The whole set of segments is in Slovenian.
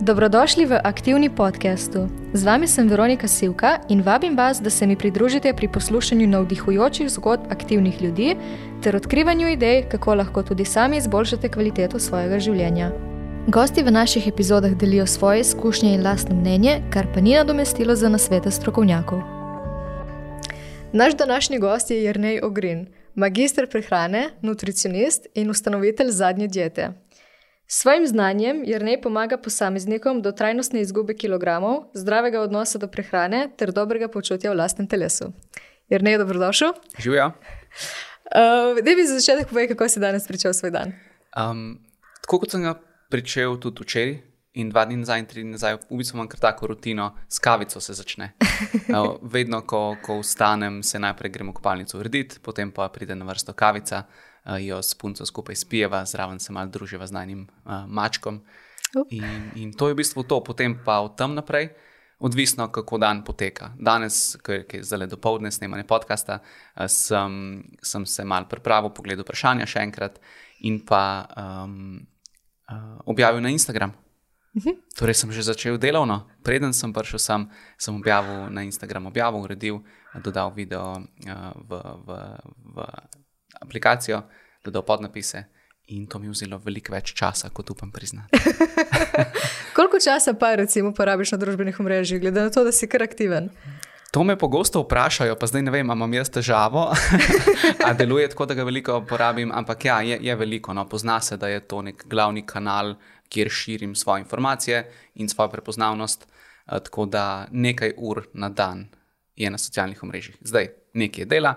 Dobrodošli v aktivni podkastu. Z vami sem Veronika Sivka in vabim vas, da se mi pridružite pri poslušanju navdihujočih zgodb aktivnih ljudi ter odkrivanju idej, kako lahko tudi sami izboljšate kvaliteto svojega življenja. Gosti v naših epizodah delijo svoje izkušnje in lastno mnenje, kar pa ni nadomestilo za nasvete strokovnjakov. Naš današnji gost je Jrnej Ogrin, magistr prehrane, nutricionist in ustanovitelj zadnje diete. S svojim znanjem Jrnej pomaga posameznikom do trajnostne izgube kilogramov, zdravega odnosa do prehrane ter dobrega počutja v lastnem telesu. Jrnej, dobrodošel. Živijo. Uh, da bi za začetek povedal, kako si danes pričel svoj dan. Um, tako kot sem ga pričel tudi včeraj. In dva dni nazaj, in tri dni nazaj, v bistvu imam kar tako rutino, s kavico se začne. Uh, vedno, ko, ko vstanem, se najprej gremo v kopalnico urediti, potem pa pride na vrsto kavica, uh, jo s punco skupaj spijeva, zraven se malo druživa z najnim uh, mačkom. In, in to je v bistvu to, potem pa od tam naprej, odvisno kako dan poteka. Danes, ker je le dopoledne snemanje podcasta, uh, sem, sem se mal pripravil, pogledal vprašanja še enkrat in pa. Um, uh, objavil na Instagram. Mhm. Torej, sem že začel delovno. Preden sem prišel sem, sem objavil na Instagram, objavil, uredil, dodal video uh, v, v, v aplikacijo, dodal podnapise. In to mi je vzelo veliko več časa, kot upam priznati. Koliko časa pa, recimo, porabiš na družbenih mrežah, glede na to, da si kar aktiven? To me pogosto vprašajo, pa zdaj ne vem, imam jaz težavo, a deluje tako, da ga veliko porabim. Ampak ja, je, je veliko. No. Pozna se, da je to nek glavni kanal, kjer širim svoje informacije in svojo prepoznavnost. Eh, tako da nekaj ur na dan je na socialnih omrežjih. Zdaj nekaj je dela,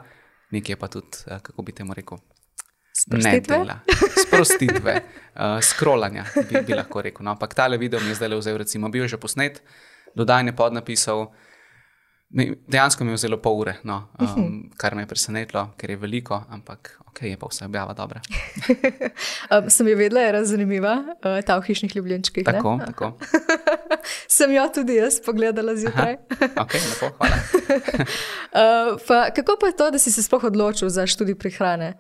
nekaj je pa tudi, eh, kako bi temu rekel. Ne dela, sprostitve, uh, scrollanja, bi, bi lahko rekel. No, ampak tale video mi je zdaj vzel, recimo, bil že posnet, dodajanje podnapisov. Uh, Dejansko mi je vzelo pol ure, no, um, kar me je presenetilo, ker je veliko, ampak ok, je pa vse objava dobra. um, sem jo vedela, je zanimiva, uh, ta v hišnih ljubljenčkih. Tako, ne? tako. sem jo tudi jaz pogledala zjutraj. ok, lepo, hvala. uh, pa, kako pa je to, da si se sploh odločil za študij prehrane?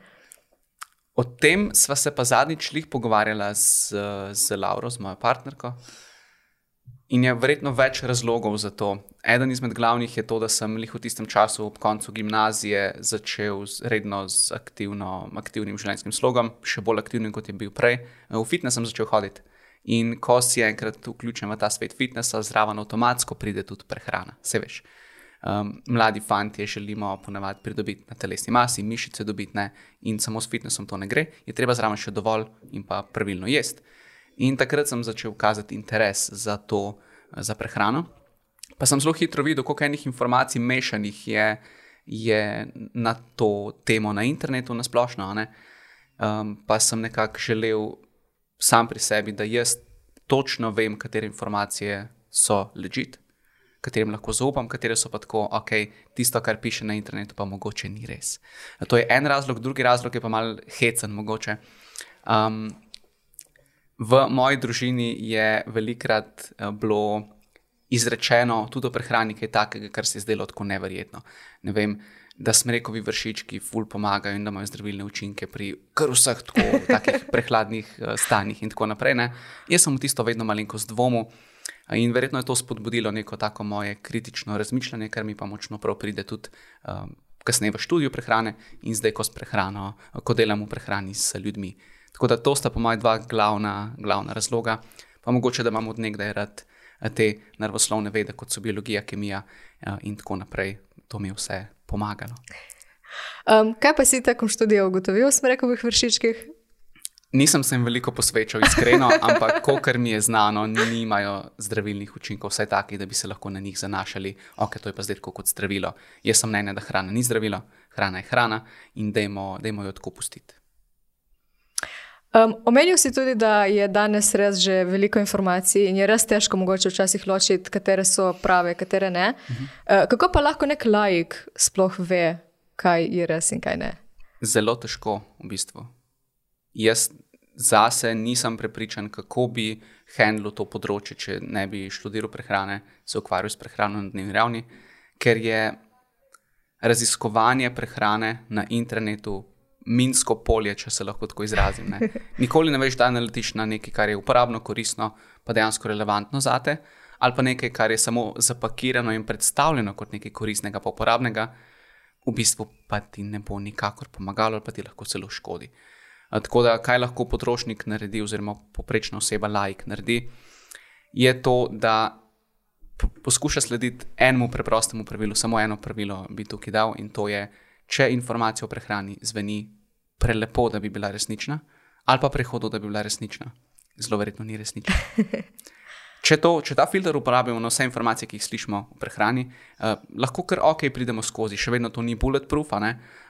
O tem sva se pa zadnjič lih pogovarjala z, z Lauro, z mojo partnerko. In je verjetno več razlogov za to. Eden izmed glavnih je to, da sem jih v tistem času, ob koncu gimnazije, začel z, redno z aktivno, aktivnim življenjskim slogom, še bolj aktivnim kot je bil prej. V fitness sem začel hoditi. In ko si enkrat vključen v ta svet fitnessa, zraven avtomatsko pride tudi prehrana. Se veš. Um, mladi fanti želimo ponavadi pridobiti na telesni masi, mišice dobiti, ne? in samo s fitnessom to ne gre, je treba zraven še dovolj in pa pravilno jesti. In takrat sem začel kazati interes za to, za prehrano. Pa sem zelo hitro videl, koliko enih informacij mešanih je, je na to temo na internetu, na splošno. Um, pa sem nekako želel sam pri sebi, da jaz točno vem, katere informacije so ležite, katerim lahko zaupam, katere so pa tako, ok, tisto, kar piše na internetu, pa mogoče ni res. To je en razlog, drugi razlog je pa mal hecen, mogoče. Um, V moji družini je velikrat eh, bilo izrečeno tudi o prehrani kaj takega, kar se je zdelo tako neverjetno. Ne vem, da smrekovi vršički ful pomagajo in da imajo zdravilne učinke pri kar vseh tako, takih prehladnih uh, stanjih in tako naprej. Ne. Jaz sem v tisto vedno malenkost dvomil in verjetno je to spodbudilo neko tako moje kritično razmišljanje, kar mi pa močno prav pride tudi. Um, Kasneje v študiju prehrane in zdaj, ko, prehrano, ko delam v prehrani s ljudmi. Tako da to sta po mojem dva glavna, glavna razloga, pa mogoče, da imamo od nekdaj rad eh, te naravoslovne vede, kot so biologija, kemija eh, in tako naprej. To mi je vse pomagalo. Um, kaj pa si tekom študija ugotovil o smrekovih vršičkih? Nisem se jim veliko posvečal, iskreno, ampak kar mi je znano, nimajo zdravilnih učinkov, vsaj taki, da bi se lahko na njih zanašali. Ok, to je pa zdaj kot zdravilo. Jaz sem mnenja, da hrana ni zdravilo, hrana je hrana in dajmo jo tako pustiti. Um, omenil si tudi, da je danes res že veliko informacij in je res težko mogoče včasih ločiti, katere so prave, katere ne. Uh -huh. uh, kako pa lahko nek laik sploh ve, kaj je res in kaj ne? Zelo težko, v bistvu. Jaz zase nisem prepričan, kako bi handlil to področje, če ne bi študiral prehrane, se ukvarjal s prehrano na dnevni ravni, ker je raziskovanje prehrane na internetu minsko polje, če se lahko tako izrazim. Ne. Nikoli ne veš, da naletiš na nekaj, kar je uporabno, koristno, pa dejansko relevantno za te, ali pa nekaj, kar je samo zapakirano in predstavljeno kot nekaj koristnega, pa uporabnega, v bistvu pa ti ne bo nikakor pomagalo, ali pa ti lahko celo škodi. Tako da, kaj lahko potrošnik naredi, oziroma poprečna oseba, lajk naredi, je to, da poskuša slediti enemu preprostemu pravilu, samo eno pravilo bi tukaj dal, in to je, če informacija o prehrani zveni prelepo, da bi bila resnična, ali pa prehodo, da bi bila resnična, zelo verjetno ni resnična. Če, to, če ta filter uporabimo na vse informacije, ki jih slišimo o prehrani, eh, lahko kar ok, pridemo skozi, še vedno to ni bulletproof,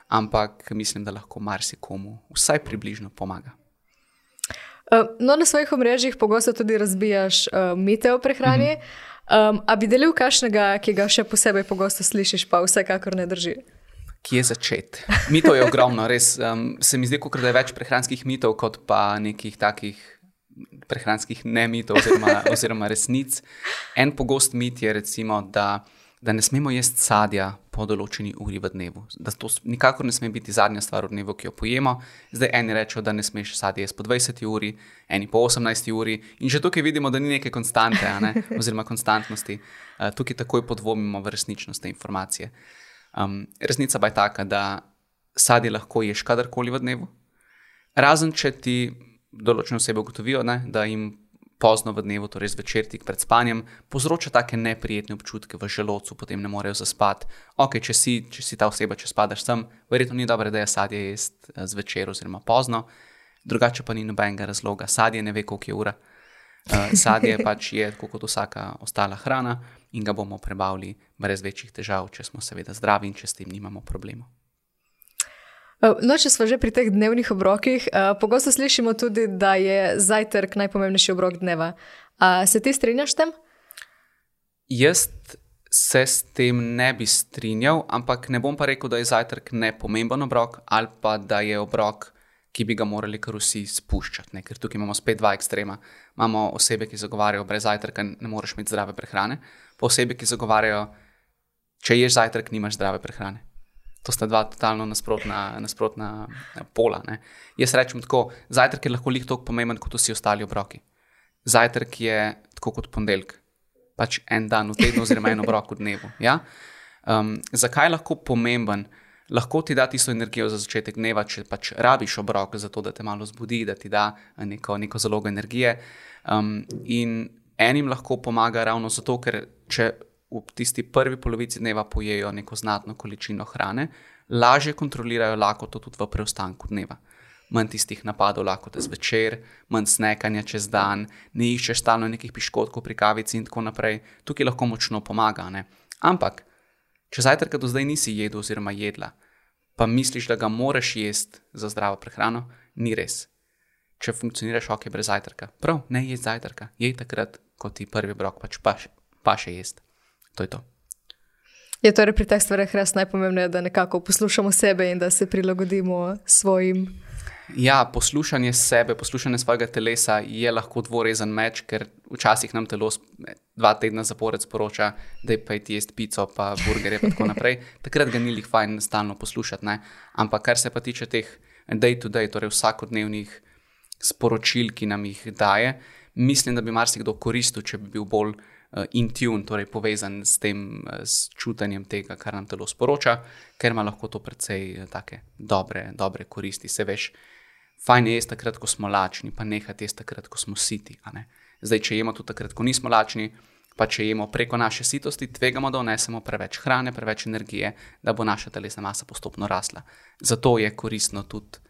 ampak mislim, da lahko marsikomu vsaj približno pomaga. Uh, no, na svojih omrežjih pogosto tudi razbijaš uh, mite o prehrani. Uh -huh. Um, a bi delil kakšnega, ki ga še posebej pogosto slišiš, pa vsekakor ne drži? Kje začeti? Mitov je ogromno, res. Um, se mi zdi, da je več prehranskih mitov, kot pa nekih takih prehranskih ne mitov oziroma, oziroma resnic. En pogost mit je, recimo, da da ne smemo jesti sadja po določeni uri v dnevu, da to nikakor ne sme biti zadnja stvar v dnevu, ki jo pojemo. Zdaj eni rečejo, da ne smeš sadje jesti po 20 uri, eni po 18 uri, in že tukaj vidimo, da ni neke konstante, ne? oziroma konstantnosti. Uh, tukaj takoj podvomimo v resničnost te informacije. Um, resnica pa je taka, da sadje lahko ješ kadarkoli v dnevu, razen če ti določene osebe ugotovijo, ne? da jim pozno v dnevu, torej zvečer tik pred spanjem, povzroča take neprijetne občutke v želodcu, potem ne morejo zaspati. Ok, če si, če si ta oseba, če spadaš sem, verjetno ni dobro, da je sadje jesti eh, zvečer oziroma pozno, drugače pa ni nobenega razloga. Sadje ne ve, koliko je ura. Uh, sadje pač je kot vsaka ostala hrana in ga bomo prebavili brez večjih težav, če smo seveda zdravi in če s tem nimamo problemov. Eh, no, če smo že pri teh dnevnih obrokih, uh, pogosto slišimo tudi, da je zajtrk najpomembnejši obrok dneva. Uh, se ti strinjaš s tem? Jaz se s tem ne bi strinjal, ampak ne bom pa rekel, da je zajtrk nepomemben obrok ali pa da je obrok, ki bi ga morali kar vsi spuščati. Ne? Ker tukaj imamo spet dva ekstrema. Imamo osebe, ki zagovarjajo, brez zajtrka ne moreš imeti zdrave prehrane, pa osebe, ki zagovarjajo, če ješ zajtrk, nimaš zdrave prehrane. To sta dva totalno nasprotna, nasprotna eh, pola. Ne. Jaz rečem tako, zajtrk je lahko tako pomemben kot vsi ostali obroki. Zajtrk je tako kot ponedeljek, pač en dan v tednu, oziroma en obrok v dnevu. Ja? Um, zakaj je lahko pomemben? Lahko ti da tisto energijo za začetek dneva, če pač rabiš obrok, zato da te malo zbudi, da ti da neko, neko zalogo energije. Um, in enim lahko pomaga ravno zato, ker če v tisti prvi polovici dneva pojejo neko znatno količino hrane, lažje kontrolirajo lakoto tudi v preostanku dneva. Manj tistih napadov lahko te zvečer, manj snekanja čez dan, ne iščeš stalno nekih piškotkov pri kavici in tako naprej. Tukaj lahko močno pomaga. Ne? Ampak, če zajtrka do zdaj nisi jedel oziroma jedla, pa misliš, da ga moraš jesti za zdravo prehrano, ni res. Če funkcioniraš ok brez zajtrka, prav, ne jedi zajtrka, jej takrat, ko ti prvi brok pač pa, še jesti. To je to. Je torej pri teh stvareh res najpomembnejše, da nekako poslušamo sebe in da se prilagodimo svojim. Ja, poslušanje sebe, poslušanje svojega telesa je lahko dvorezen meč, ker včasih nam telo dva tedna zapored sporoča, da je pa ti jesti pico, pa burgerje in tako naprej. Takrat ga ni jih fajn stalno poslušati. Ne? Ampak kar se pa tiče teh day-to-day, -day, torej vsakodnevnih sporočil, ki nam jih daje, mislim, da bi marsikdo koristil, če bi bil bolj in tune, torej povezan s tem uh, s čutenjem tega, kar nam telo sporoča, ker ima lahko to precej uh, dobre, dobre koristi. Se veš, fajn je jesti takrat, ko smo lačni, pa nehati jesti takrat, ko smo siti. Zdaj, če jemo tudi takrat, ko nismo lačni. Pa če jemo preko naše sitosti, tvegamo, da vnesemo preveč hrane, preveč energije, da bo naša telesna masa postopno rasla. Zato je koristno tudi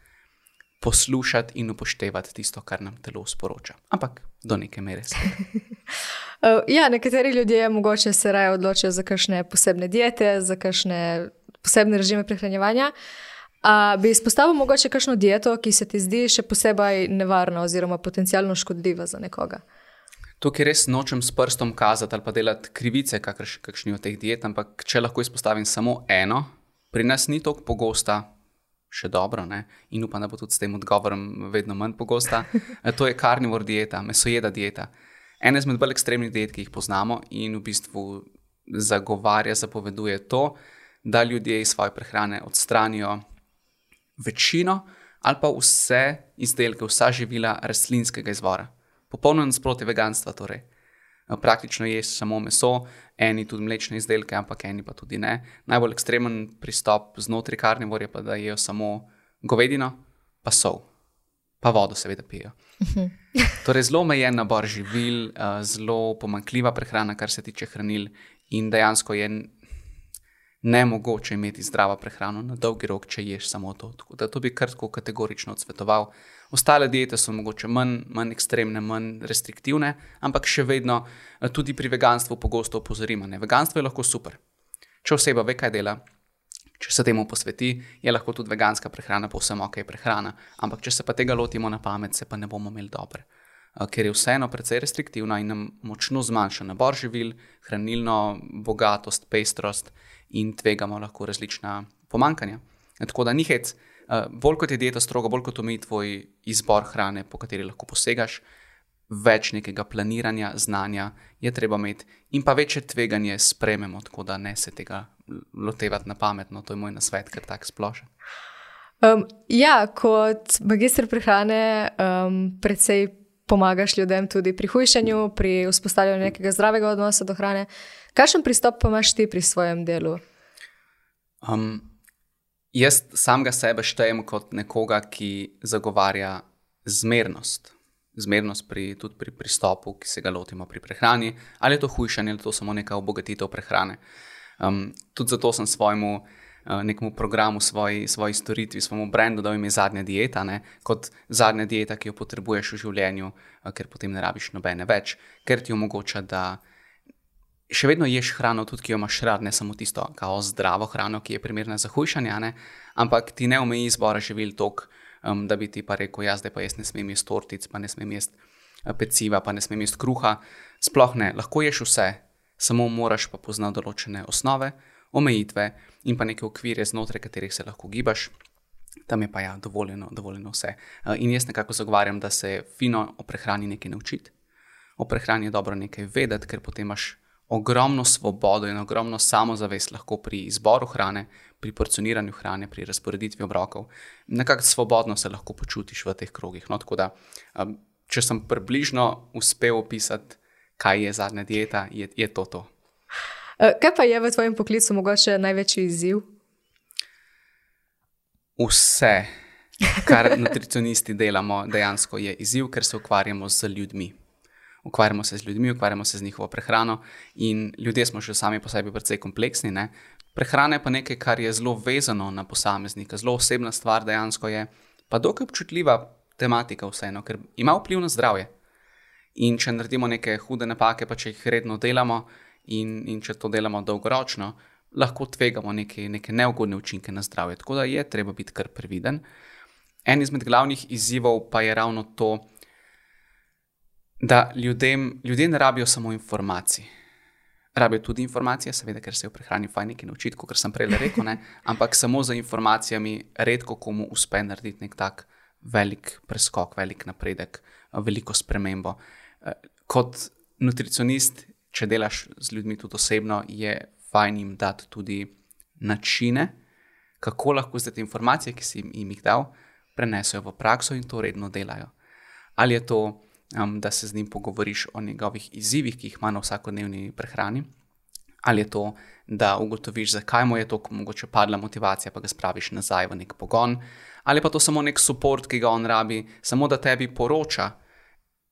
poslušati in upoštevati tisto, kar nam telo sporoča. Ampak do neke mere. Uh, ja, nekateri ljudje mogoče se raje odločijo za kakšne posebne diete, za kakšne posebne režime prehranjevanja. Uh, bi izpostavil mogoče kakšno dieto, ki se ti zdi še posebej nevarna oziroma potencialno škodljiva za nekoga? Tukaj res nočem s prstom kazati ali pa delati krivice, kakšni od teh diet, ampak če lahko izpostavim samo eno, pri nas ni tako pogosta, še dobro, ne? in upam, da bo tudi s tem odgovorom vedno manj pogosta. to je karnivor dieta, mesojeda dieta ena izmed bolj ekstremnih diet, ki jih poznamo, in v bistvu zagovarja, zapoveduje to, da ljudje iz svoje prehrane odstranijo večino ali pa vse izdelke, vsa živila rastlinskega izvora. Popolno nasprotje veganstva. Torej. Praktično je samo meso, eni tudi mlečne izdelke, ampak eni pa tudi ne. Najbolj ekstremen pristop znotraj karnivora je pa, da jedo samo govedino, pa sol, pa vodo, seveda pijo. Torej, zelo omejen nabor živil, zelo pomankljiva prehrana, kar se tiče hranil, in dejansko je ne mogoče imeti zdravo prehrano na dolgi rok, če ješ samo to. Tako da to bi kar tako kategorično odsvetoval. Ostale diete so mogoče manj, manj ekstremne, manj restriktivne, ampak še vedno tudi pri veganstvu pogosto opozorimo. Ne? Veganstvo je lahko super. Če oseba ve, kaj dela, če se temu posveti, je lahko tudi veganska prehrana povsem ok prehrana. Ampak če se pa tega lotimo na pamet, se pa ne bomo imeli dobre. Ker je vseeno precej restriktivna in nam močno zmanjša nabor živil, hranilno bogatost, pestrost in tvegamo lahko različna pomankanja. Tako da ni hec, bolj kot je dieta stroga, bolj kot omeji tvoj izbor hrane, po kateri lahko posegaš, več nekega planiranja, znanja je treba imeti in pa večje tveganje sprememo, tako da ne se tega lotevati na pametno. To je moj nasvet, ker tak splošen. Um, ja, kot magistr prehrane, um, predvsej pomagaš ljudem tudi pri hujšanju, pri vzpostavljanju nekega zdravega odnosa do hrane. Kakšen pristop pa imaš ti pri svojem delu? Um, jaz samega sebe štejem kot nekoga, ki zagovarja zmernost. Zmernost pri, tudi pri pristopu, ki se ga lotimo pri prehrani, ali je to hujšanje, ali je to samo neka obogatitev prehrane. Um, tudi zato sem svojemu uh, nekemu programu, svoji, svoji storitvi, svojemu brendu dal ime zadnja dieta, ne? kot zadnja dieta, ki jo potrebuješ v življenju, uh, ker potem ne rabiš nobene več, ker ti omogoča, da še vedno ješ hrano, tudi ki jo imaš rad, ne samo tisto kao zdravo hrano, ki je primerna za hujšanje, ne? ampak ti ne omeji izbora živil tok, um, da bi ti pa rekel, jaz zdaj pa jaz ne smem jesti tortic, pa ne smem jesti uh, peciva, pa ne smem jesti kruha. Sploh ne, lahko ješ vse, samo moraš pa poznati določene osnove, omejitve in pa neke okvire, znotraj katerih se lahko gibaš. Tam je pa ja, dovoljeno, dovoljeno vse. Uh, in jaz nekako zagovarjam, da se fino o prehrani nekaj naučiti. O prehrani je dobro nekaj vedeti, ker potem imaš ogromno svobodo in ogromno samozavest lahko pri izboru hrane, pri porcioniranju hrane, pri razporeditvi obrokov. Nekako svobodno se lahko počutiš v teh krogih. No, da, um, če sem približno uspel opisati, kaj je zadnja dieta, je, je to to. Uh, kaj pa je v tvojem poklicu mogoče največji izziv? Vse, kar nutricionisti delamo, dejansko je izziv, ker se ukvarjamo z ljudmi ukvarjamo se z ljudmi, ukvarjamo se z njihovo prehrano in ljudje smo še sami po sebi precej kompleksni. Ne? Prehrana je pa nekaj, kar je zelo vezano na posameznika, zelo osebna stvar dejansko je, pa dokaj občutljiva tematika vseeno, ker ima vpliv na zdravje. In če naredimo neke hude napake, pa če jih redno delamo in, in če to delamo dolgoročno, lahko tvegamo neke, neke neugodne učinke na zdravje. Tako da je treba biti kar previden. En izmed glavnih izzivov pa je ravno to, da ljudem, ljudje ne rabijo samo informacij. Rabijo tudi informacije, seveda, ker se v prehrani fajn nekaj naučiti, kot sem prej rekel, ne? ampak samo za informacijami redko komu uspe narediti nek tak velik preskok, velik napredek, veliko spremembo. Kot nutricionist, če delaš z ljudmi tudi osebno, je fajn jim dati tudi načine, kako lahko zdaj te informacije, ki si jim jih dal, prenesejo v prakso in to redno delajo. Ali je to um, da se z njim pogovoriš o njegovih izzivih, ki jih ima na vsakodnevni prehrani, ali je to, da ugotoviš, zakaj mu je to mogoče padla motivacija, pa ga spraviš nazaj v nek pogon, ali pa to samo nek podpor, ki ga on rabi, samo da tebi poroča.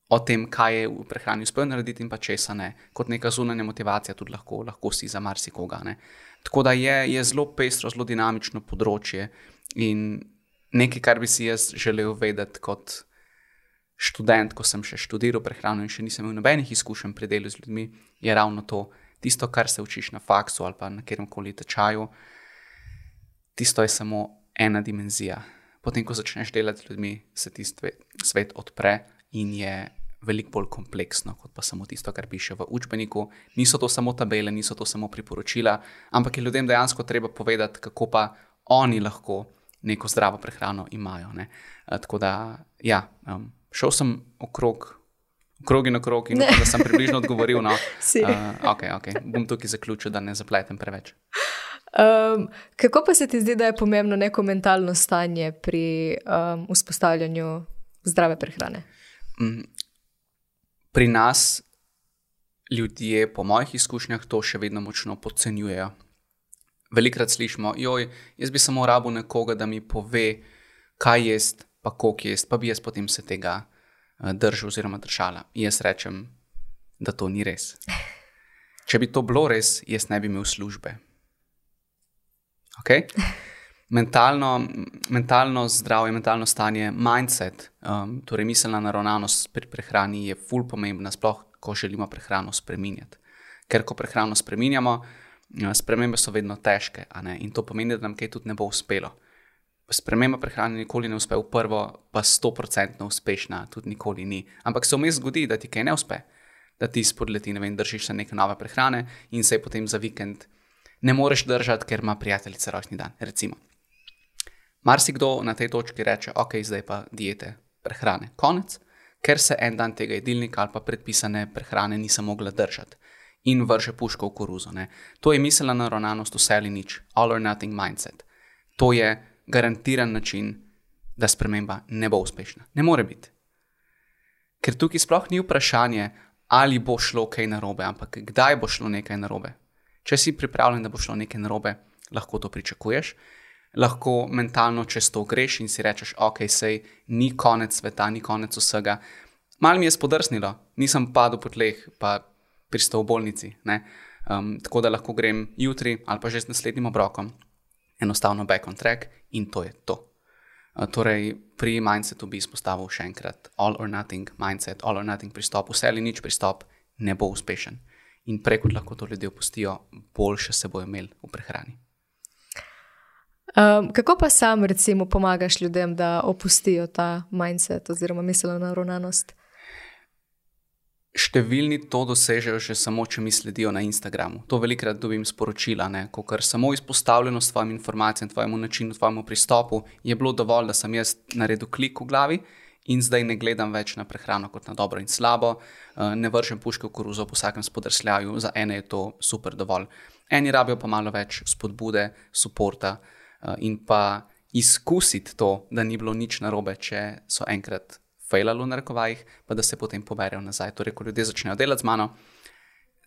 O tem, kaj je v prehrani uspel narediti, in pa česa ne, kot neka zunanja motivacija, tudi lahko, lahko si za marsikoga. Ne. Tako da je, je zelo pestro, zelo dinamično področje in nekaj, kar bi si jaz želel vedeti kot študent, ko sem še študiral prehrano in še nisem imel nobenih izkušenj pri delu z ljudmi, je ravno to, tisto, kar se učiš na faksu ali pa na kjerem koli tečaju, tisto je samo ena dimenzija. Potem, ko začneš delati z ljudmi, se ti svet odpre in je veliko bolj kompleksno, kot pa samo tisto, kar piše v učbeniku. Niso to samo tabele, niso to samo priporočila, ampak je ljudem dejansko treba povedati, kako pa oni lahko neko zdravo prehrano imajo. Ne? Tako da, ja. Um, šel sem okrog, okrog in okrog, in upam, da sem približno odgovoril. No. uh, okay, okay. Bom tukaj zaključil, da ne zapletem preveč. Um, kako pa se ti zdi, da je pomembno neko mentalno stanje pri um, vzpostavljanju zdrave prehrane? Mm, pri nas ljudje, po mojih izkušnjah, to še vedno močno podcenjujejo. Velikrat slišimo, joj, jaz bi samo rabo nekoga, da mi pove, kaj jest, pa koliko jest, pa bi jaz potem se tega uh, držal oziroma držala. In jaz rečem, da to ni res. Če bi to bilo res, jaz ne bi imel službe. Okay? Mentalno, mentalno zdravje, mentalno stanje, mindset, um, torej miselna naravnanost pri prehrani je ful pomembna, sploh ko želimo prehrano spremenjati. Ker ko prehrano spremenjamo, uh, spremembe so vedno težke in to pomeni, da nam kaj tudi ne bo uspelo. Sprememba prehrane nikoli ne uspe v prvo, pa sto procentno uspešna, tudi nikoli ni. Ampak se vmes zgodi, da ti kaj ne uspe da ti spodleti, ne vem, držiš se neke nove prehrane in se potem za vikend ne moreš držati, ker ima prijateljica rojstni dan. Recimo. Marsikdo na tej točki reče, ok, zdaj pa diete, prehrane, konec, ker se en dan tega jedilnika ali pa predpisane prehrane nisem mogla držati in vrže puško v koruzo. Ne. To je miselna naravnanost, vse ali nič, all or nothing mindset. To je garantiran način, da sprememba ne bo uspešna. Ne more biti. Ker tukaj sploh ni vprašanje, ali bo šlo kaj narobe, ampak kdaj bo šlo nekaj narobe. Če si pripravljen, da bo šlo nekaj narobe, lahko to pričakuješ. Lahko mentalno čez to greš in si rečeš, ok, sej ni konec sveta, ni konec vsega. Mal mi je spodrsnilo, nisem padel po tleh, pa pristal v bolnici. Um, tako da lahko grem jutri ali pa že z naslednjim obrokom, enostavno back on track in to je to. Torej, pri mindsetu bi izpostavil še enkrat: all or nothing mindset, all or nothing pristop, vse ali nič pristop ne bo uspešen. In preko lahko to ljudje opustijo, boljše se bojo imeli v prehrani. Um, kako pa sam, recimo, pomagaš ljudem, da opustijo ta mindset oziroma miselno naravnanost? Številni to dosežejo že samo, če mi sledijo na Instagramu. To velikrat dobim sporočila, ko kar samo izpostavljeno s tvojim informacijam, tvojemu načinu, tvojemu pristopu je bilo dovolj, da sem jaz naredil klik v glavi in zdaj ne gledam več na prehrano kot na dobro in slabo, eh, ne vržem puške v koruzo po vsakem spodrsljaju, za ene je to super dovolj. Eni rabijo pa malo več spodbude, suporta eh, in pa izkusiti to, da ni bilo nič narobe, če so enkrat failalo na rekovajih, pa da se potem poberijo nazaj. Torej, ko ljudje začnejo delati z mano,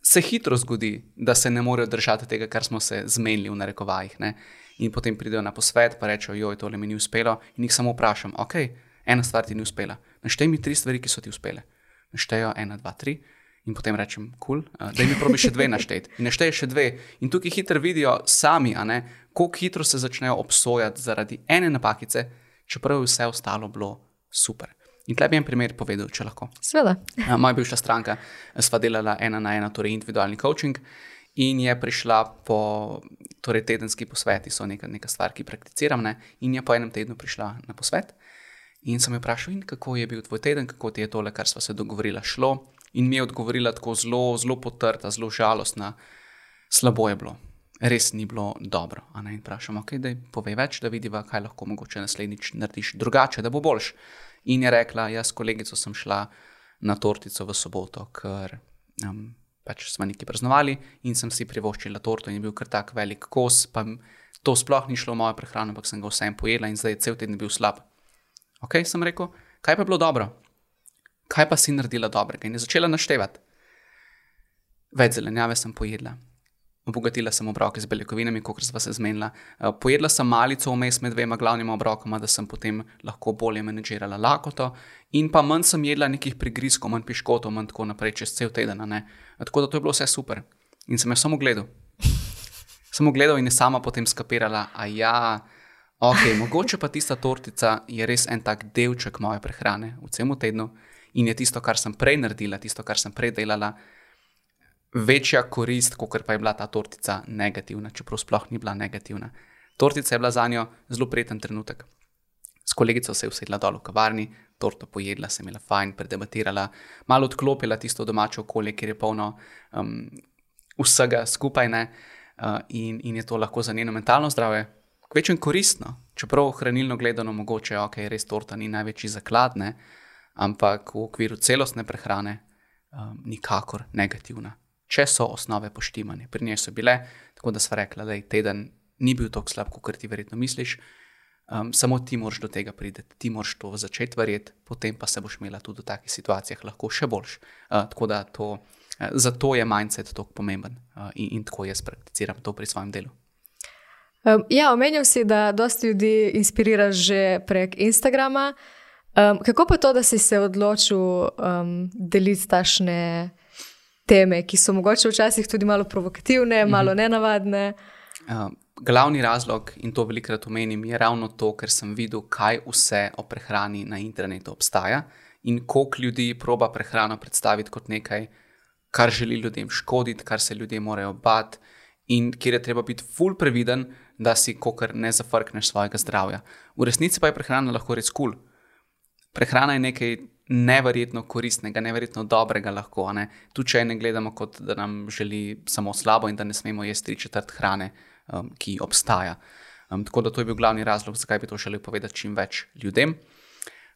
se hitro zgodi, da se ne morejo držati tega, kar smo se zmenili v narekovajih. Ne? In potem pridejo na posvet, pa rečejo, joj, tole mi ni uspelo. In jih samo vprašam, ok, ena stvar ti ni uspela. Naštej mi tri stvari, ki so ti uspele. Naštejo ena, dva, tri. In potem rečem, kul, cool, da jim probi še dve našteti. In našteje še dve. In tukaj hitro vidijo sami, kako hitro se začnejo obsojati zaradi ene napakice, čeprav je vse ostalo bilo super. In tle bi en primer povedal, če lahko. Sveda. Moja bivša stranka sva delala ena na ena, torej individualni coaching, in je prišla po torej tedenski posveti, so neka, neka stvar, ki prakticiram, ne? in je po enem tednu prišla na posvet. In sem jo vprašal, kako je bil tvoj teden, kako ti je tole, kar sva se dogovorila, šlo. In mi je odgovorila tako zelo, zelo potrta, zelo žalostna, slabo je bilo. Res ni bilo dobro. In vprašam, ok, da povej več, da vidiva, kaj lahko mogoče naslednjič narediš drugače, da bo boljš. In je rekla, jaz s kolegico sem šla na tortico v soboto, ker um, pač smo nekaj praznovali in sem si privoščila torto in je bil kar tak velik kos, pa to sploh ni šlo v mojo prehrano, ampak sem ga vsem pojedla in zdaj je cel teden bil slab. Ok, sem rekel, kaj pa je bilo dobro? Kaj pa si naredila dobrega? In je začela naštevati. Več zelenjave sem pojedla, Obogatila sem obroke z beljakovinami, kot sva se zmenila. Eh, pojedla sem malico vmes med dvema glavnima obrokoma, da sem potem lahko bolje menedžirala lakoto. In pa manj sem jedla nekih prigrizkov, manj piškotov, manj tako naprej čez cel teden. Ne? Tako da to je bilo vse super. In sem jo samo gledal. Samo gledal in je sama potem skapirala, a ja, ok, mogoče pa tista tortica je res en tak delček moje prehrane v celem tednu in je tisto, kar sem prej naredila, tisto, kar sem prej delala večja korist, kot pa je bila ta tortica negativna, čeprav sploh ni bila negativna. Tortica je bila za njo zelo prijeten trenutek. S kolegico se je usedla dol v kavarni, torto pojedla, se imela fajn, predebatirala, malo odklopila tisto domače okolje, kjer je polno um, vsega skupaj ne, uh, in, in je to lahko za njeno mentalno zdravje kvečem koristno. Čeprav hranilno gledano mogoče, ok, res torta ni največji zaklad, ne, ampak v okviru celostne prehrane um, nikakor negativna če so osnove poštimane. Pri njej so bile, tako da sva rekla, da je teden ni bil tako slab, kot ti verjetno misliš. Um, samo ti moraš do tega priti, ti moraš to začeti verjeti, potem pa se boš imela tudi v takih situacijah lahko še boljš. Uh, tako da to, uh, zato je mindset tako pomemben uh, in, in tako jaz prakticiram to pri svojem delu. Um, ja, omenil si, da dosta ljudi inspiriraš že prek Instagrama. Um, kako pa to, da si se odločil um, deliti tašne teme, ki so mogoče včasih tudi malo provokativne, malo mm -hmm. nenavadne? Um, glavni razlog, in to velikokrat omenim, je ravno to, ker sem videl, kaj vse o prehrani na internetu obstaja in koliko ljudi proba prehrano predstaviti kot nekaj, kar želi ljudem škoditi, kar se ljudje morajo bati, in kjer je treba biti ful previden, da si kokar ne zafrkneš svojega zdravja. V resnici pa je prehrana lahko res kul. Cool. Prehrana je nekaj neverjetno koristnega, neverjetno dobrega, lahko. Ne? Tu če ne gledamo kot da nam želi samo slabo in da ne smemo jesti tri četrt hrane um, ki obstaja. Um, tako da to je bil glavni razlog, zakaj bi to želel povedati čim več ljudem.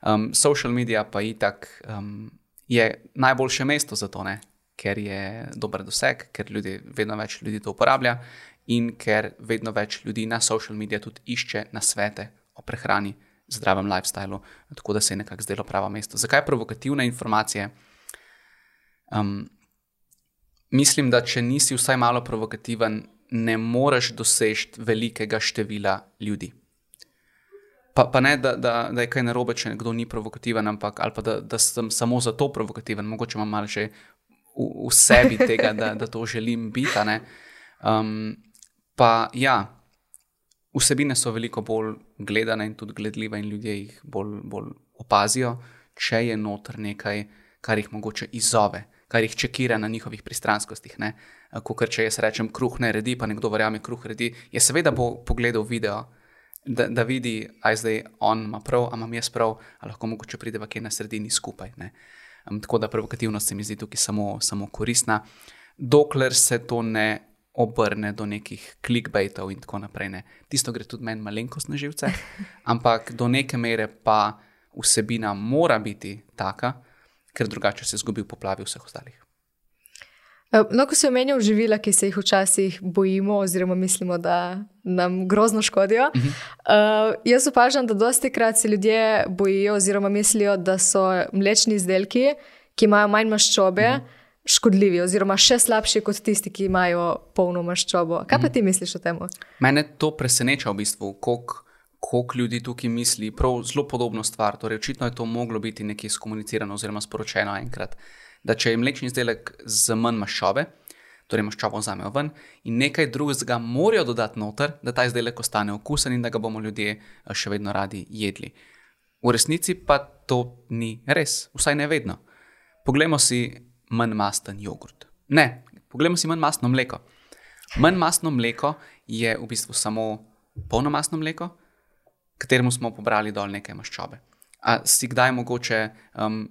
Um, social media pa itak, um, je najboljše mesto za to, ne? ker je dober doseg, ker ljudi, vedno več ljudi to uporablja in ker vedno več ljudi na social media tudi išče na svete o prehrani, zdravem lifestylu. Tako da se je nekako zdelo pravo mesto. Zakaj provokativne informacije? Um, mislim, da če nisi vsaj malo provokativen, ne moreš doseči velikega števila ljudi. Pa, pa ne, da, da, da je kaj narobe, če nekdo ni provokativen, ampak ali pa da, da sem samo zato provokativen, mogoče imam malo že v, v sebi tega, da, da to želim biti. Um, pa ja, vsebine so veliko bolj gledane in tudi gledljive, in ljudje jih bolj, bolj opazijo, če je noter nekaj, kar jih mogoče izzove kar jih čekira na njihovih pristranskostih. Kot če jaz rečem, kruh ne redi, pa nekdo verjame, kruh redi. Je seveda bo pogledal video, da, da vidi, aj zdaj on ima prav, a imam jaz prav, ali lahko mogoče pride v kje na sredini skupaj. Um, tako da provokativnost se mi zdi tukaj samo, samo koristna, dokler se to ne obrne do nekih clickbaitov in tako naprej. Ne. Tisto gre tudi meni malenkost na živce, ampak do neke mere pa vsebina mora biti taka, ker drugače se zgubi v poplavi vseh ostalih. Eh, no, ko se omenjajo živila, ki se jih včasih bojimo, oziroma mislimo, da nam grozno škodijo. Uh -huh. uh, jaz opažam, da dosti krat se ljudje bojijo, oziroma mislijo, da so mlečni izdelki, ki imajo manj maščobe, uh mhm. -huh. Škodljivi, oziroma še slabši kot tisti, ki imajo polno maščobo. Kaj pa mhm. ti misliš o tem? Mene to preseneča v bistvu, koliko koliko ljudi tukaj misli, prav zelo podobno stvar. Torej, očitno je to moglo biti nekaj skomunicirano oziroma sporočeno enkrat, da če je mlečni izdelek z manj maščobe, torej maščobo vzamejo ven in nekaj drugega morajo dodati noter, da ta izdelek ostane okusen in da ga bomo ljudje eh, še vedno radi jedli. V resnici pa to ni res, vsaj ne vedno. Poglejmo si manj masten jogurt. Ne, poglejmo si manj mastno mleko. Manj mastno mleko je v bistvu samo polnomastno mleko, kateremu smo pobrali dol nekaj maščobe. A si kdaj mogoče um,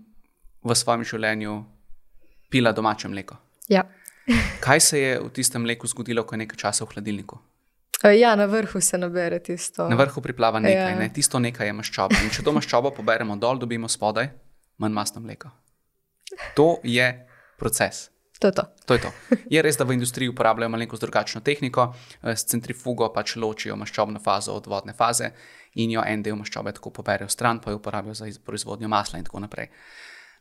v svojem življenju pila domače mleko? Ja. Kaj se je v tistem mleku zgodilo, ko je nekaj časa v hladilniku? Ja, na vrhu se nabere tisto. Na vrhu priplava nekaj, ja. ne? tisto nekaj je maščoba. In če to maščobo poberemo dol, dobimo spodaj manj masno mleko. To je proces. To je to. to je to. Je res, da v industriji uporabljajo malo drugačno tehniko, eh, s centrifugo pač ločijo maščobno fazo od vodne faze in jo en del maščobe tako poberejo stran, pa jo uporabijo za proizvodnjo masla in tako naprej.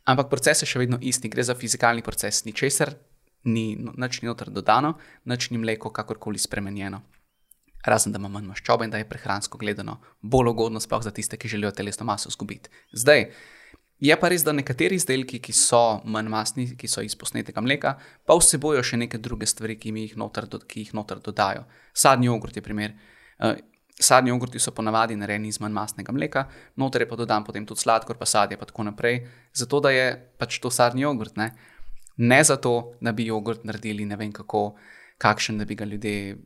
Ampak proces je še vedno isti, gre za fizikalni proces, ni česar, ni nič ni noter dodano, nič ni mleko kakorkoli spremenjeno. Razen da ima manj maščobe in da je prehransko gledano bolj ugodno, sploh za tiste, ki želijo telesno maso izgubiti. Zdaj, Je pa res, da nekateri izdelki, ki so manj masni, ki so iz posnetega mleka, pa vsebojo še neke druge stvari, ki jih noter, ki jih noter dodajo. Sadni jogurt je primer. Uh, sadni jogurti so ponavadi narejeni iz manj masnega mleka, noter je pa dodan potem tudi sladkor, pa sadje in tako naprej. Zato da je pač to sadni jogurt. Ne, ne zato, da bi jogurt naredili ne vem kako, kakšen, da bi ga ljudje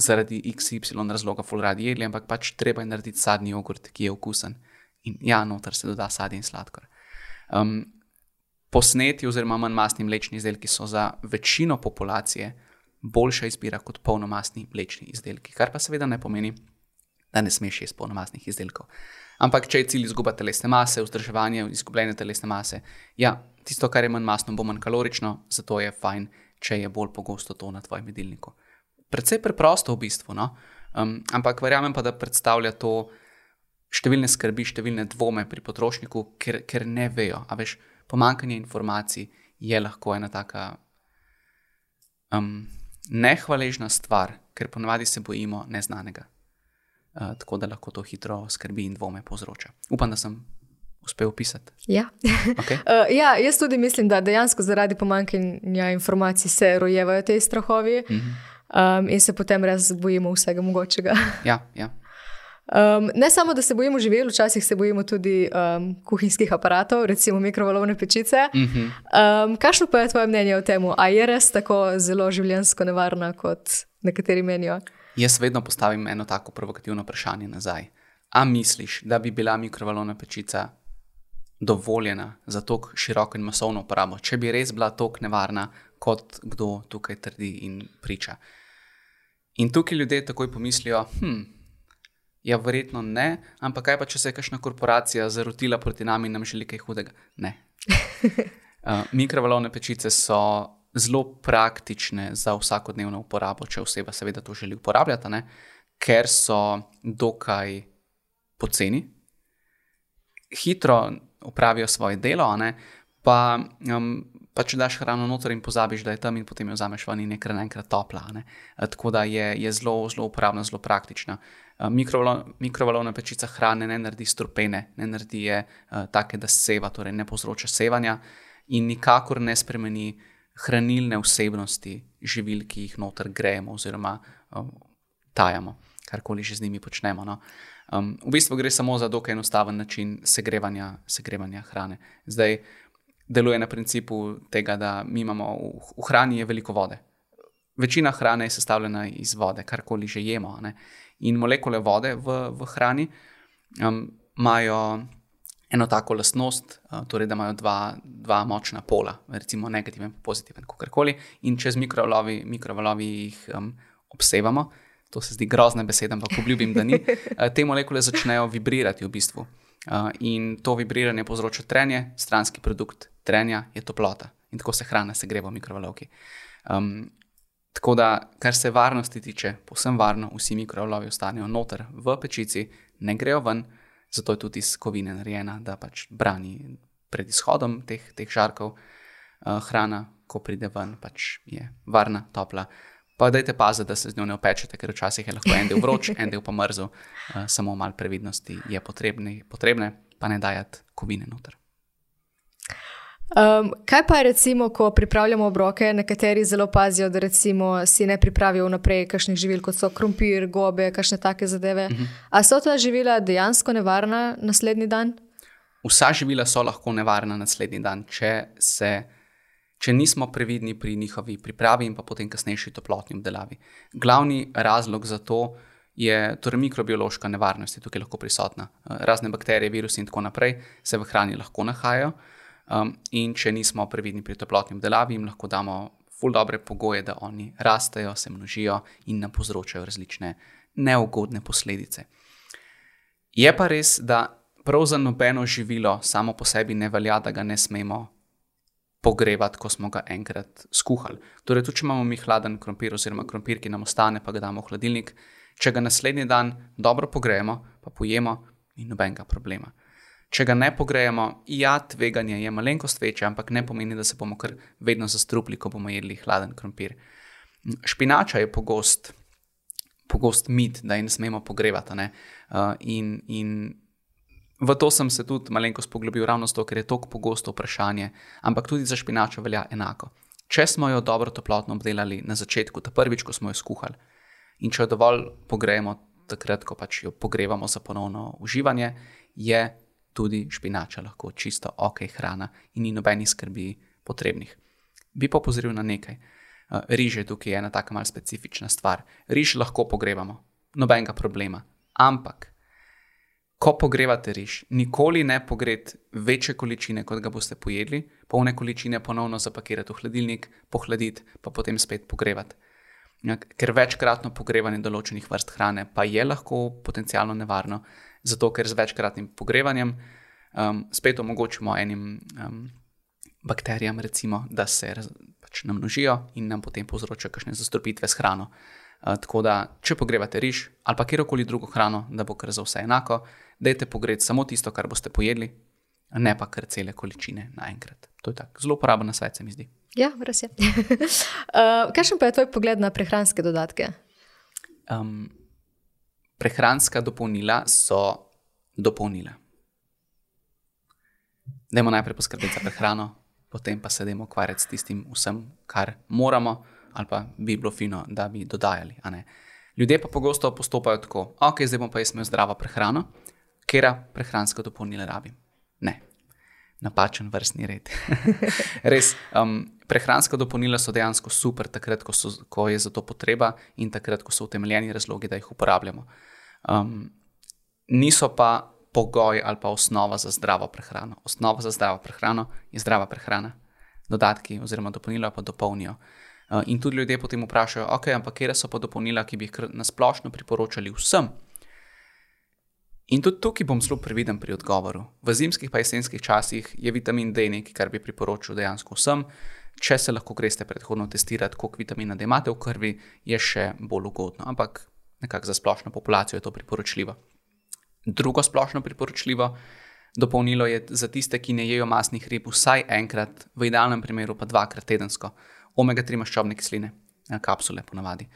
zaradi XY razloga fulradi jedli, ampak pač treba je narediti sadni jogurt, ki je okusen. In ja, noter se doda sadje in sladkor. Um, posneti, oziroma manj masni mlečni izdelki so za večino populacije boljša izbira kot polnomasni mlečni izdelki, kar pa seveda ne pomeni, da ne smeš jesti polnomasnih izdelkov. Ampak, če je cilj izguba telesne mase, vzdrževanje izgubljene telesne mase, ja, tisto, kar je manj masno, bo manj kalorično, zato je fajn, če je bolj pogosto to na tvojem jedilniku. Predvsej preprosto v bistvu, no? um, ampak verjamem pa, da predstavlja to številne skrbi, številne dvome pri potrošniku, ker, ker ne vejo. A veš, pomankanje informacij je lahko ena taka um, nehvaležna stvar, ker ponavadi se bojimo neznanega. Uh, tako da lahko to hitro skrbi in dvome povzroča. Upam, da sem uspel opisati. Ja. Okay. uh, ja, jaz tudi mislim, da dejansko zaradi pomankanja informacij se rojevajo te strahovi Mm -hmm. um, in se potem res bojimo vsega mogočega. Ja, ja. Um, ne samo, da se bojimo živeli, včasih se bojimo tudi um, kuhinjskih aparatov, recimo mikrovalovne pečice. Mm -hmm. um, kakšno pa je tvoje mnenje o tem? Ali je res tako zelo življensko nevarna, kot nekateri menijo? Jaz vedno postavim eno tako provokativno vprašanje nazaj. A misliš, da bi bila mikrovalovna pečica dovoljena za tako široko in masovno uporabo, če bi res bila tako nevarna, kot kdo tukaj trdi in priča? In tukaj ljudje takoj pomislijo, hm, ja, verjetno ne, ampak kaj pa, če se je kakšna korporacija zarotila proti nam in nam želi kaj hudega? Ne. Uh, mikrovalovne pečice so zelo praktične za vsakodnevno uporabo, če oseba seveda to želi uporabljati, ne? ker so dokaj poceni, hitro upravijo svoje delo, ne? pa, um, pa če daš hrano noter in pozabiš, da je tam in potem jo vzameš ven in je kar naenkrat topla. ne. Uh, Tako da je, je zelo, zelo uporabna, zelo praktična. Uh, mikrovalo- Mikrovalovna pečica hrane ne naredi strupene, ne naredi je uh, take, da seva, torej ne povzroča sevanja in nikakor ne spremeni hranilne vsebnosti živil, ki jih noter grejemo oziroma um, tajamo, karkoli že z njimi počnemo. No. Um, v bistvu gre samo za dokaj enostaven način segrevanja, segrevanja hrane. Zdaj deluje na principu tega, da mi imamo v, v hrani je veliko vode. Večina hrane je sestavljena iz vode, karkoli že jemo. Ne? In molekule vode v, v hrani um, imajo eno tako lastnost, uh, torej da imajo dva, dva močna pola, recimo negativen in pozitiven, kakorkoli. In čez mikrovalovi, mikrovalovi jih um, obsevamo, to se zdi grozna beseda, ampak obljubim, da ni. Uh, te molekule začnejo vibrirati v bistvu. Uh, in to vibriranje povzroča trenje, stranski produkt trenja je toplota in tako se hrana segreva v mikrovalovki. Um, tako da, kar se varnosti tiče, povsem varno, vsi mikrovalovi ostanejo noter v pečici, ne grejo ven, zato je tudi iz kovine narejena, da pač brani pred izhodom teh, teh žarkov. Uh, hrana, ko pride ven, pač je varna, topla. Pa dajte paziti, da se z njo ne opečete, ker včasih je lahko en del vroč, en del pa mrzel. Uh, samo malo previdnosti je potrebne, potrebne pa ne dajati kovine noter. Um, kaj pa recimo, ko pripravljamo obroke, nekateri zelo pazijo, da recimo si ne pripravijo vnaprej kakšnih živil, kot so krompir, gobe, kakšne take zadeve. Uh -huh. A so ta živila dejansko nevarna naslednji dan? Vsa živila so lahko nevarna naslednji dan, če, se, če nismo previdni pri njihovi pripravi in pa potem kasnejši toplotni obdelavi. Glavni razlog za to je torej mikrobiološka nevarnost, je tukaj lahko prisotna. Razne bakterije, virusi in tako naprej se v hrani lahko nahajajo. Um, in če nismo previdni pri toplotni obdelavi, jim lahko damo ful dobre pogoje, da oni rastejo, se množijo in nam povzročajo različne neugodne posledice. Je pa res, da prav za nobeno živilo samo po sebi ne velja, da ga ne smemo pogrevati, ko smo ga enkrat skuhali. Torej, tudi če imamo mi hladen krompir, oziroma krompir, ki nam ostane, pa ga damo v hladilnik, če ga naslednji dan dobro pogrejemo, pa pojemo, ni nobenega problema. Če ga ne pogrejemo, ja, tveganje je malenkost večje, ampak ne pomeni, da se bomo kar vedno zastrupli, ko bomo jedli hladen krompir. Špinača je pogost, pogost mit, da je ne smemo pogrevati. Ne? Uh, in, in v to sem se tudi malenkost poglobil, ravno zato, ker je to pogosto vprašanje, ampak tudi za špinačo velja enako. Če smo jo dobro toplotno obdelali na začetku, ta prvič, ko smo jo skuhali, in če jo dovolj pogrejemo, takrat, ko pač jo pogrevamo za ponovno uživanje, je tudi špinača lahko čisto ok hrana in ni nobenih skrbi potrebnih. Bi pa opozoril na nekaj. Riž je tukaj ena taka malce specifična stvar. Riž lahko pogrevamo, nobenega problema. Ampak, ko pogrevate riž, nikoli ne pogreti večje količine, kot ga boste pojedli, polne količine ponovno zapakirati v hladilnik, pohladiti, pa potem spet pogrevati. Ker večkratno pogrevanje določenih vrst hrane pa je lahko potencialno nevarno, zato ker z večkratnim pogrevanjem um, spet omogočimo enim um, bakterijam, recimo, da se pač pač namnožijo in nam potem povzročajo kakšne zastrupitve s hrano. Uh, tako da, če pogrevate riž ali pa kjerkoli drugo hrano, da bo kar za vse enako, dajte pogreti samo tisto, kar boste pojedli, ne pa kar cele količine naenkrat. To je tako zelo uporaben svet, se mi zdi. Ja, res je. uh, Kakšen pa je tvoj pogled na prehranske dodatke? Um, prehranska dopolnila so dopolnila. Dajmo najprej poskrbeti za prehrano, potem pa se dajmo ukvarjati s tistim, vsem, kar moramo, ali pa bi bilo fino, da bi dodajali. Ljudje pa pogosto postopajo tako, ok, zdaj bom pa jaz imel zdravo prehrano, ker prehransko dopolnilo rabim. Ne, napačen vrstni red. Res, um, prehranska dopolnila so dejansko super, takrat, ko, so, ko je za to potreba in takrat, ko so utemeljeni razlogi, da jih uporabljamo. Um, niso pa pogoj ali pa osnova za zdravo prehrano. Osnova za zdravo prehrano je zdrava prehrana, dodatki oziroma dopolnila pa dopolnijo. In tudi ljudje potem vprašajo, ok, ampak kje so pa dopolnila, ki bi jih nasplošno priporočali vsem. In tudi tukaj bom zelo previden pri odgovoru. V zimskih pa jesenskih časih je vitamin D nekaj, kar bi priporočil dejansko vsem. Če se lahko greste predhodno testirati, koliko vitamina D imate v krvi, je še bolj ugodno. Ampak nekako za splošno populacijo je to priporočljivo. Drugo splošno priporočljivo dopolnilo je za tiste, ki ne jedo masnih rib, vsaj enkrat, v idealnem primeru pa dvakrat tedensko, omega-3 maščobne kisline, eh, kapsule ponavadi.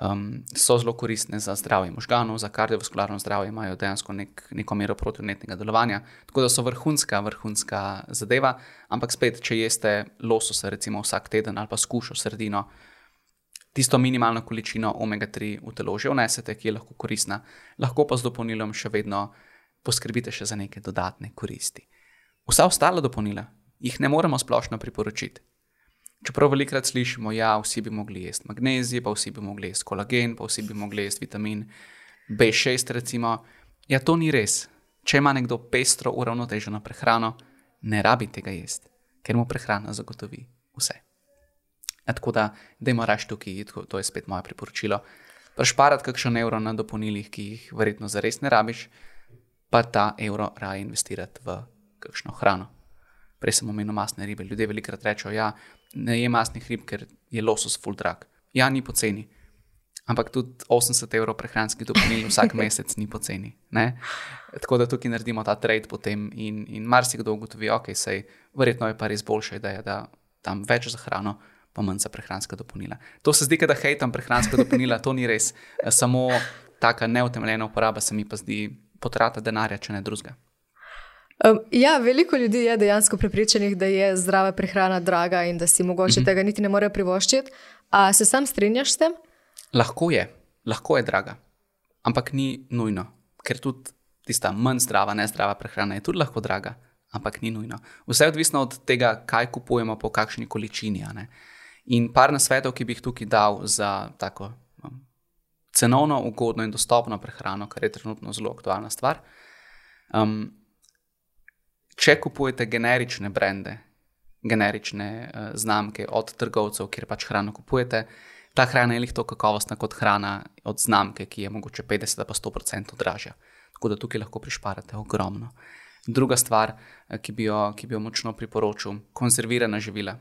Um, so zelo koristne za zdravje možganov, za kardiovaskularno zdravje, imajo dejansko nek, neko mero protivnetnega delovanja, tako da so vrhunska, vrhunska zadeva. Ampak spet, če jeste lososa, recimo vsak teden ali pa skušo sredino, tisto minimalno količino omega-3 v telo že vnesete, ki je lahko koristna, lahko pa z dopolnilom še vedno poskrbite še za neke dodatne koristi. Vsa ostala dopolnila jih ne moremo splošno priporočiti. Čeprav velikrat slišimo, da ja, vsi bi mogli jesti magnezij, pa vsi bi mogli jesti kolagen, pa vsi bi mogli jesti vitamin B6, recimo. Ja, to ni res. Če ima nekdo pestro, uravnoteženo prehrano, ne rabi tega jesti, ker mu prehrana zagotovi vse. E, tako da, da ima raš tukaj, to je spet moje priporočilo. Prešparati kakšen evro na dopolnilih, ki jih verjetno zares ne rabiš, pa ta evro raje investirati v kakšno hrano. Prej sem omenil masne ribe. Ljudje velikrat rečejo, da ja, ne je masnih rib, ker je losos full drag. Ja, ni poceni. Ampak tudi 80 evrov prehranskih dopolnil vsak mesec ni poceni. Ne? Tako da tukaj naredimo ta trade potem in, in marsikdo ugotovi, okay, je verjetno je pa res boljša ideja, da tam več za hrano, pa manj za prehranska dopolnila. To se zdi, da hejtam prehranska dopolnila, to ni res. Samo taka neutemeljena uporaba se mi pa zdi potrata denarja, če ne drugega. Um, ja, veliko ljudi je dejansko prepričanih, da je zdrava prehrana draga in da si mogoče mm -hmm. tega niti ne morejo privoščiti. A se sam strinjaš s tem? Lahko je, lahko je draga, ampak ni nujno, ker tudi tista manj zdrava, nezdrava prehrana je tudi lahko draga, ampak ni nujno. Vse je odvisno od tega, kaj kupujemo, po kakšni količini. In par nasvetov, ki bi jih tukaj dal za tako um, cenovno ugodno in dostopno prehrano, kar je trenutno zelo aktualna stvar. Um, če kupujete generične brende, generične uh, znamke od trgovcev, kjer pač hrano kupujete, ta hrana je lahko kakovostna kot hrana od znamke, ki je mogoče 50 pa 100% dražja. Tako da tukaj lahko prišparate ogromno. Druga stvar, uh, ki bi jo, ki bi jo močno priporočil, konzervirana živila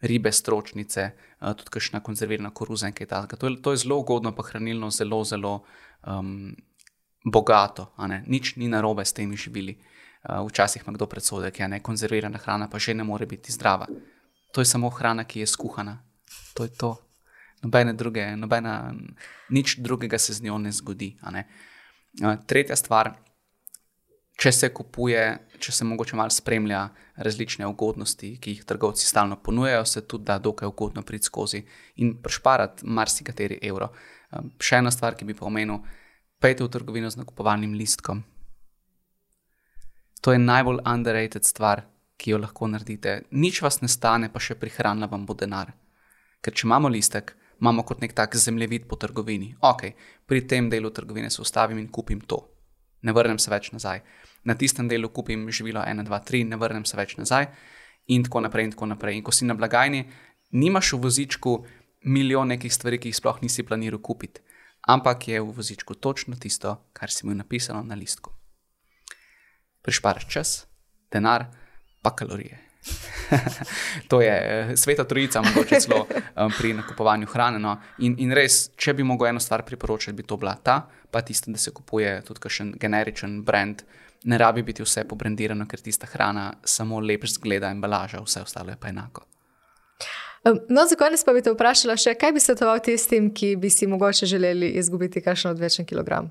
ribe, stročnice, uh, tudi kakšna konzervirana koruza in kaj takega. To, to je zelo ugodno, pa hranilno zelo, zelo um, bogato. Nič ni narobe s temi živili. Uh, včasih ima kdo predsodek, da ja, je konzervirana hrana, pa že ne more biti zdrava. To je samo hrana, ki je skuhana. To je to. Nobene druge, nobena, nič drugega se z njo ne zgodi. Ne? Uh, tretja stvar, če se kupuje, če se mogoče malo spremlja različne ugodnosti, ki jih trgovci stalno ponujajo, se tudi da dokaj ugodno priti skozi in prešparati marsikateri evro. Um, še ena stvar, ki bi pa omenil, pejte v trgovino z nakupovalnim listkom. To je najbolj underrated stvar, ki jo lahko naredite. Nič vas ne stane, pa še prihranila vam bo denar. Ker če imamo listek, imamo kot nek tak zemljevid po trgovini. Ok, pri tem delu trgovine se ustavim in kupim to. Ne vrnem se več nazaj na tistem delu kupim živilo 1, 2, 3, ne vrnem se več nazaj, in tako naprej. In, tako naprej. in ko si na blagajni, nimaš v vozičku milijon nekih stvari, ki jih sploh nisi planiral kupiti, ampak je v vozičku točno tisto, kar si imel napisano na listku. Prišparaš čas, denar, pa kalorije. to je eh, sveta trojica, mogoče celo um, pri nakupovanju hrane. No. In, in res, če bi mogel eno stvar priporočiti, bi to bila ta, pa tisto, da se kupuje tudi kakšen generičen brand. Ne rabi biti vse pobrendirano, ker tista hrana samo lepo zgleda, embalaža, vse ostalo je pa enako. No, za konec pa bi te vprašala še, kaj bi svetoval tistim, ki bi si mogoče želeli izgubiti kakšen odvečen kilogram?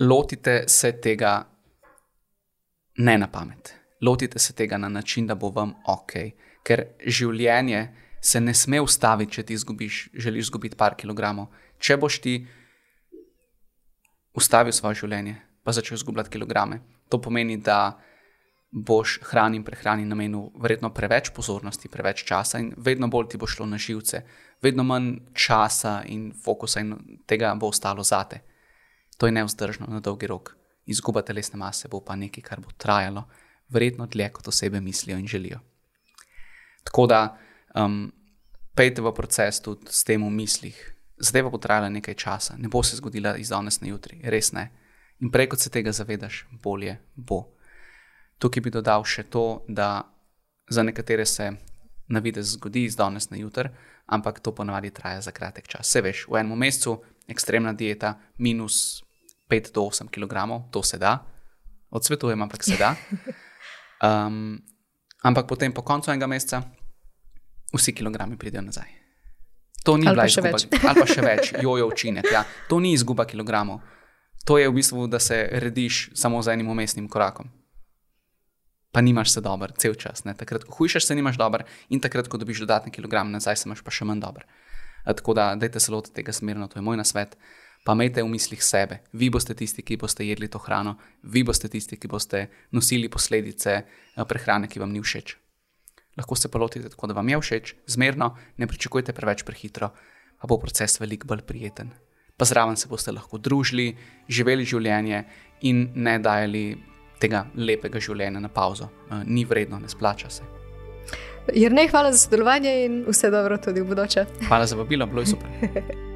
Lotite se tega ne na pamet. Lotite se tega na način, da bo vam ok. Ker življenje se ne sme ustaviti, če ti izgubiš, želiš izgubiti par kilogramov. Če boš ti ustavil svoje življenje, pa začel izgubljati kilograme, to pomeni, da boš hrani in prehrani namenil verjetno preveč pozornosti, preveč časa in vedno bolj ti bo šlo na živce, vedno manj časa in fokusa in tega bo ostalo zate. To je neudržno na dolgi rok. Izguba telesne mase bo pa nekaj, kar bo trajalo, verjetno dlje kot osebe mislijo in želijo. Tako da um, pejte v proces tudi s tem v mislih. Zdaj pa bo trajala nekaj časa, ne bo se zgodila iz danes na jutri, res ne. In prej kot se tega zavedaš, bolje bo. Tukaj bi dodal še to, da za nekatere se na vidi zgodi iz danes na jutr, ampak to ponavadi traja za kratek čas. Se veš, v enem mesecu ekstremna dieta, minus 5 do 8 kg, to se da, odsvetujem, ampak se da. Um, ampak potem po koncu enega meseca vsi kilogrami pridejo nazaj. To ni bila izguba, ali pa še več, jojo učinek. Ja. To ni izguba kilogramov. To je v bistvu, da se rediš samo z enim umestnim korakom pa nimaš se dobro, cel čas. Ne? Takrat, ko hujšaš, se nimaš dobro, in takrat, ko dobiš dodatne kilograme nazaj, se imaš pa še manj dobro. Tako da, dajte se lotiti tega smerno, to je moj nasvet. Pa imejte v mislih sebe, vi boste tisti, ki boste jedli to hrano, vi boste tisti, ki boste nosili posledice eh, prehrane, ki vam ni všeč. Lahko se pa lotite tako, da vam je všeč, zmerno, ne pričakujte preveč prehitro, pa bo proces veliko bolj prijeten. Pa zraven se boste lahko družili, živeli življenje in ne dajali tega lepega življenja na pauzo. Eh, ni vredno, ne splača se. Jrnej, hvala za sodelovanje in vse dobro tudi v bodoče. Hvala za vabilo, bilo je super.